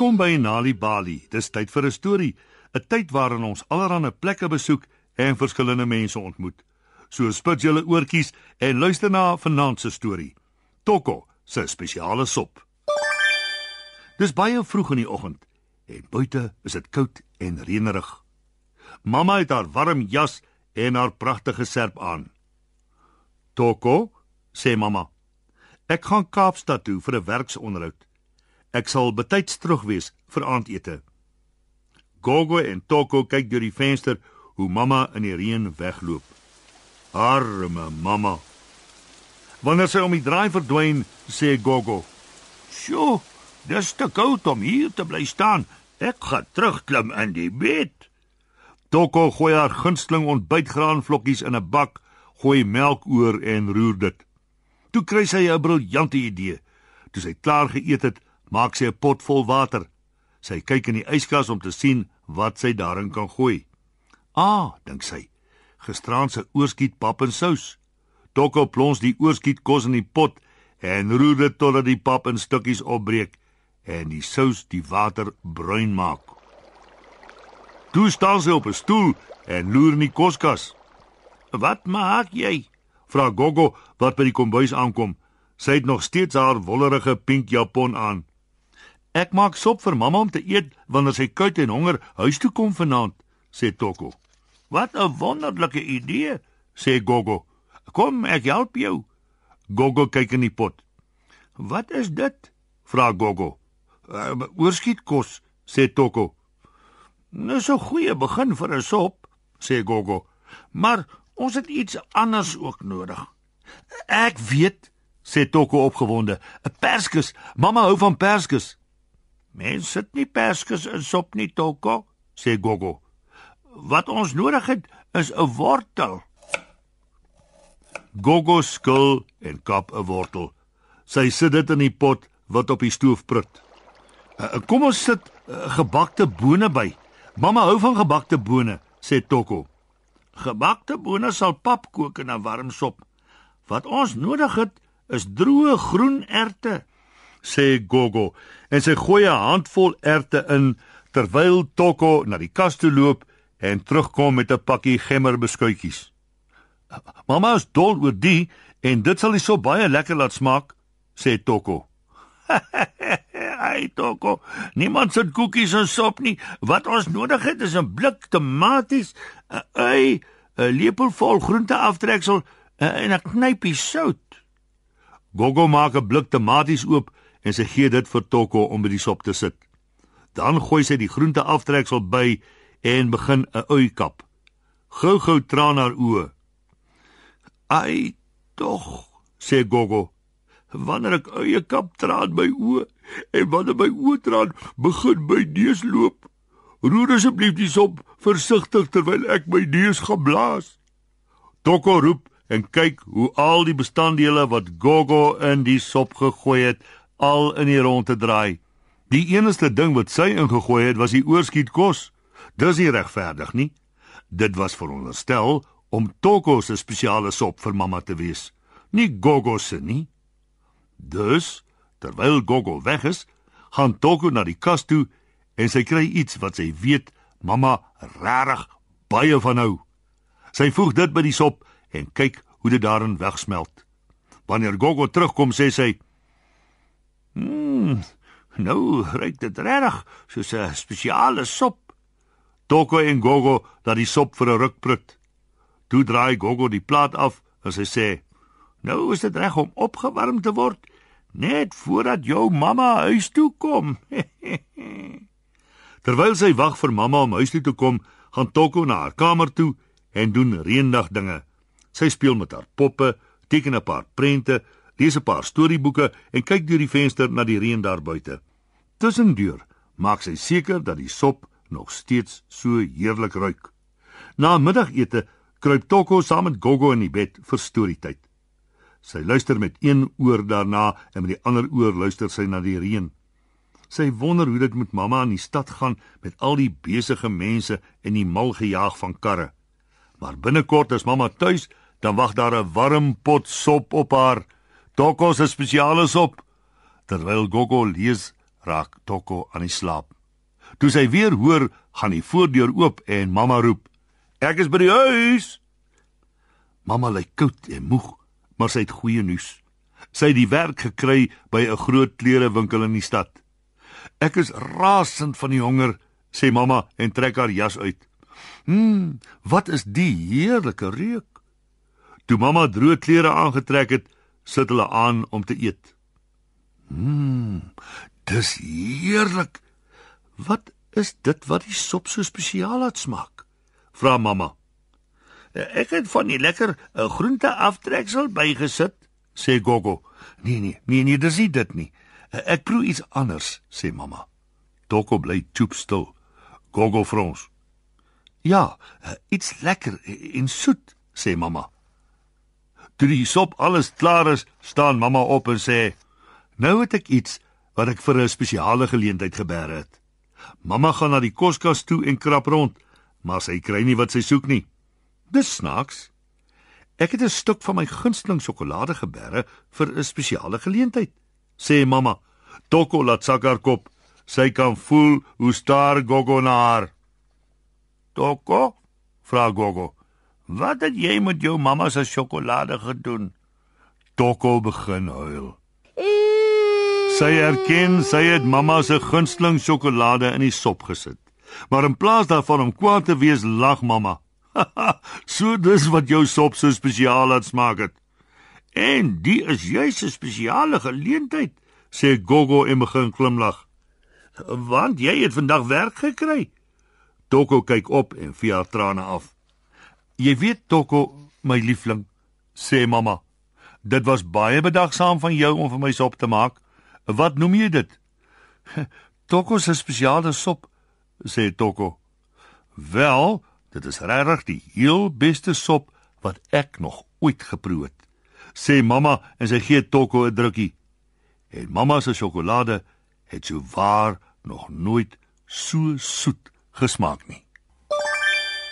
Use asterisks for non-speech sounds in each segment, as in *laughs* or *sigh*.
Welkom by Nali Bali. Dis tyd vir 'n storie, 'n tyd waarin ons allerlei plekke besoek en verskillende mense ontmoet. So spit julle oortjies en luister na vanaand se storie. Toko, se spesiale sop. Dis baie vroeg in die oggend en buite is dit koud en reënerig. Mamma het haar warm jas en haar pragtige serp aan. Toko, sê mamma, ek gaan Kaapstad toe vir 'n werksonderhoud. Ek sal betyds terug wees vir aandete. Gogo en Toko kyk deur die venster hoe mamma in die reën wegloop. Arme mamma. Wanneer sy om die draai verdwyn, sê Gogo: "Sjoe, dis te koud om hier te bly staan. Ek gaan terugklim in die bed." Toko gooi haar gunsteling ontbytgraanvlokkies in 'n bak, gooi melk oor en roer dit. Toe kry sy 'n briljante idee. Toe sy klaar geëet het, maak sy 'n pot vol water. Sy kyk in die yskas om te sien wat sy daarin kan gooi. Ah, dink sy. Gisteraand se oorskiet pap en sous. Toko plons die oorskiet kos in die pot en roer dit totdat die pap in stukkies opbreek en die sous die water bruin maak. Toe staan sy op 'n stoel en loer in die koskas. "Wat maak jy?" vra Gogo wat by die kombuis aankom. Sy het nog steeds haar wollerige pink japon aan. "Ek maak sop vir mamma om te eet wanneer sy koud en honger huis toe kom vanaand," sê Toko. "Wat 'n wonderlike idee," sê Gogo. "Kom, ek help jou." Gogo kyk in die pot. "Wat is dit?" vra Gogo. Uh, "Oorskietkos," sê Toko. Dis 'n goeie begin vir 'n sop, sê Gogo. Maar ons het iets anders ook nodig. Ek weet, sê Toko opgewonde. 'n Perskes. Mamma hou van perskes. Mens sit nie perskes in sop nie, Toko, sê Gogo. Wat ons nodig het is 'n wortel. Gogo skil en kap 'n wortel. Sy sit dit in die pot wat op die stoof prut. Kom ons sit gebakte bone by. Mamma hou van gebakte bone, sê Toko. Gebakte bone sal pap kook in 'n warm sop. Wat ons nodig het, is droë groen erte, sê Gogo, en sy gooi 'n handvol erte in terwyl Toko na die kas toe loop en terugkom met 'n pakkie gemmerbeskuitjies. Mamma is dol oor die en dit sal die sop baie lekker laat smaak, sê Toko. *laughs* Ai Toko, niemand sit koekies in sop nie. Wat ons nodig het is 'n blik tomaties, 'n ui, 'n lepel vol groenteaftreksel en 'n knypie sout. Gogo maak 'n blik tomaties oop en sy gee dit vir Toko om by die sop te sit. Dan gooi sy die groenteaftreksel by en begin 'n ui kap. Gou-gou traan haar oë. Ai, tog, sê Gogo. Wanneer ek eie kap traan by oë en wanneer my oë traan begin my neus loop. Roer asseblief die sop versigtig terwyl ek my neus gaan blaas. Toko roep en kyk hoe al die bestanddele wat Gogo in die sop gegooi het, al in die rondte draai. Die enigste ding wat sy ingegooi het, was die oorskietkos. Dis nie regverdig nie. Dit was veronderstel om Toko se spesiale sop vir mamma te wees, nie Gogo se nie. Dus, terwyl Gogo weg is, gaan Toko na die kas toe en sy kry iets wat sy weet mamma regtig baie van hou. Sy voeg dit by die sop en kyk hoe dit daarin wegsmelt. Wanneer Gogo terugkom, sê sy: "Mmm, nou ruik dit regtig soos 'n spesiale sop." Toko en Gogo laat die sop vir 'n ruk prut. Toe draai Gogo die plaat af en sy sê: "Nou is dit reg om opgewarm te word." net voordat jou mamma huis toe kom. *laughs* Terwyl sy wag vir mamma om huis toe te kom, gaan Toko na haar kamer toe en doen reendag dinge. Sy speel met haar poppe, teken 'n paar prente, lees 'n paar storieboeke en kyk deur die venster na die reën daar buite. Tussendeur maak sy seker dat die sop nog steeds so heerlik ruik. Na middagete kruip Toko saam met Gogo in die bed vir storietyd. Sy luister met een oor daarna en met die ander oor luister sy na die reën. Sy wonder hoe dit met mamma in die stad gaan met al die besige mense en die mal gejaag van karre. Maar binnekort as mamma tuis, dan wag daar 'n warm pot sop op haar. Toko se spesiale sop. Terwyl Gogo lees, raak Toko aan die slaap. Toe sy weer hoor, gaan die voordeur oop en mamma roep: "Ek is by die huis." Mamma lyk koud en moeg, maar sy het goeie nuus. Sy het die werk gekry by 'n groot klerewinkel in die stad. "Ek is rasend van die honger," sê mamma en trek haar jas uit. "Hm, wat is die heerlike reuk?" Toe mamma droë klere aangetrek het, sit hulle aan om te eet. Mmm, dis heerlik. Wat is dit wat die sop so spesiaal laat smaak? Vra mamma. Ek het van die lekker eh, groente aftreksel bygesit, sê Gogo. Nee nee, nee nee, dis nie dit nie. Ek proe iets anders, sê mamma. Toko bly choop stil. Gogo frons. Ja, eh, iets lekker en soet, sê mamma. Toe die sop alles klaar is, staan mamma op en sê: "Nou het ek iets wat ek vir 'n spesiale geleentheid gebeer het." Mamma gaan na die koskas toe en krap rond, maar sy kry nie wat sy soek nie. Dis snaaks. Ek het 'n stuk van my gunsteling sjokolade gebeere vir 'n spesiale geleentheid, sê mamma. Toko laat sak haar kop. Sy kan voel hoe staar Gogo na haar. Toko? vra Gogo. Wat het jy met jou mamma se sjokolade gedoen? Toko begin huil. Sy erken sy het mamma se gunsteling sjokolade in die sop gesit. Maar in plaas daarvan om kwaad te wees, lag mamma. *laughs* so dis wat jou sop so spesiaal laat smaak het. En die is juis 'n spesiale geleentheid, sê Gogo en begin glimlag. Want jy het vandag werk gekry. Toko kyk op en vee haar trane af. Jy weet Toko, my liefling, sê mamma. Dit was baie bedagsaam van jou om vir my sop te maak. Wat noem jy dit? *laughs* Toko se spesiale sop, sê Toko. Wel, dit is regtig die heel beste sop wat ek nog ooit geproe het, sê mamma en sy gee Toko 'n drukkie. En mamma se sjokolade het so waar nog nooit so soet gesmaak nie.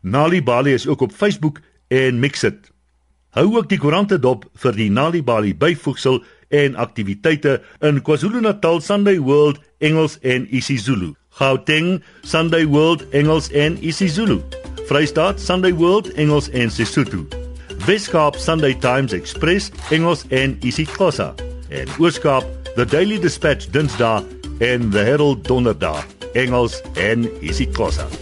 Nali Bali is ook op Facebook en Mixit. Hou ook die koerante dop vir die Nali Bali byvoegsel en aktiwiteite in KwaZulu-Natal Sunday World Engels en isiZulu. Gauteng Sunday World Engels en isiZulu. Vrystaat Sunday World Engels en Sesotho. Weskaap Sunday Times Express Engels en isiXhosa. En Ooskaap The Daily Dispatch Dinsdae en The Herald Donderdag Engels en isiXhosa.